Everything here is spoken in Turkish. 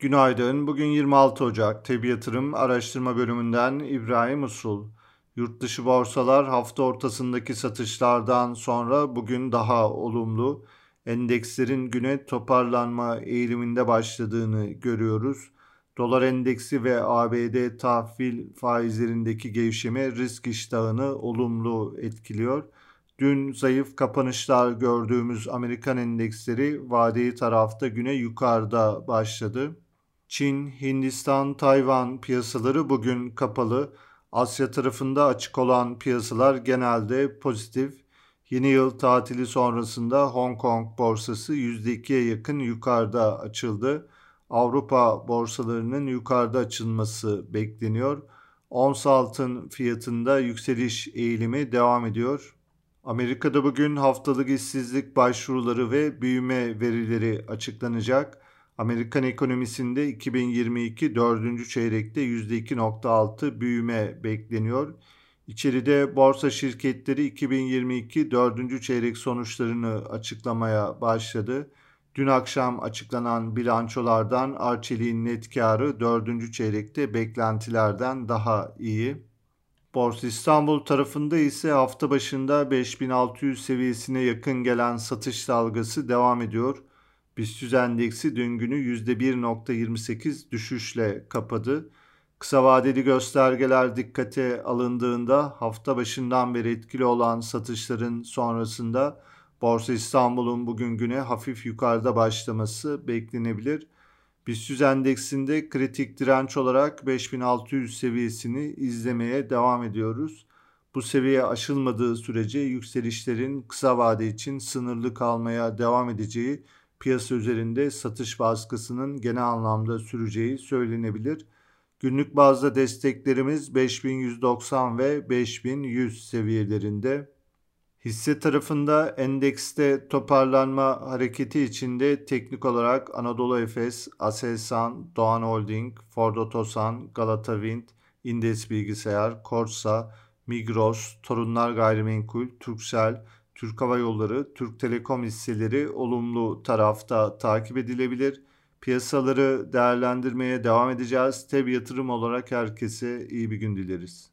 Günaydın. Bugün 26 Ocak. Tebi Yatırım Araştırma Bölümünden İbrahim Usul. Yurt dışı borsalar hafta ortasındaki satışlardan sonra bugün daha olumlu. Endekslerin güne toparlanma eğiliminde başladığını görüyoruz. Dolar endeksi ve ABD tahvil faizlerindeki gevşeme risk iştahını olumlu etkiliyor. Dün zayıf kapanışlar gördüğümüz Amerikan endeksleri vadeli tarafta güne yukarıda başladı. Çin, Hindistan, Tayvan piyasaları bugün kapalı. Asya tarafında açık olan piyasalar genelde pozitif. Yeni yıl tatili sonrasında Hong Kong borsası %2'ye yakın yukarıda açıldı. Avrupa borsalarının yukarıda açılması bekleniyor. Ons altın fiyatında yükseliş eğilimi devam ediyor. Amerika'da bugün haftalık işsizlik başvuruları ve büyüme verileri açıklanacak. Amerikan ekonomisinde 2022 dördüncü çeyrekte %2.6 büyüme bekleniyor. İçeride borsa şirketleri 2022 dördüncü çeyrek sonuçlarını açıklamaya başladı. Dün akşam açıklanan bilançolardan Arçelik'in net karı dördüncü çeyrekte beklentilerden daha iyi. Borsa İstanbul tarafında ise hafta başında 5600 seviyesine yakın gelen satış dalgası devam ediyor. BIST endeksi dün günü %1.28 düşüşle kapadı. Kısa vadeli göstergeler dikkate alındığında hafta başından beri etkili olan satışların sonrasında Borsa İstanbul'un bugün güne hafif yukarıda başlaması beklenebilir. BIST endeksinde kritik direnç olarak 5600 seviyesini izlemeye devam ediyoruz. Bu seviye aşılmadığı sürece yükselişlerin kısa vade için sınırlı kalmaya devam edeceği piyasa üzerinde satış baskısının genel anlamda süreceği söylenebilir. Günlük bazda desteklerimiz 5190 ve 5100 seviyelerinde. Hisse tarafında endekste toparlanma hareketi içinde teknik olarak Anadolu Efes, Aselsan, Doğan Holding, Ford Otosan, Galata Wind, Indes Bilgisayar, Korsa, Migros, Torunlar Gayrimenkul, Turkcell, Türk Hava Yolları, Türk Telekom hisseleri olumlu tarafta takip edilebilir. Piyasaları değerlendirmeye devam edeceğiz. Tabi yatırım olarak herkese iyi bir gün dileriz.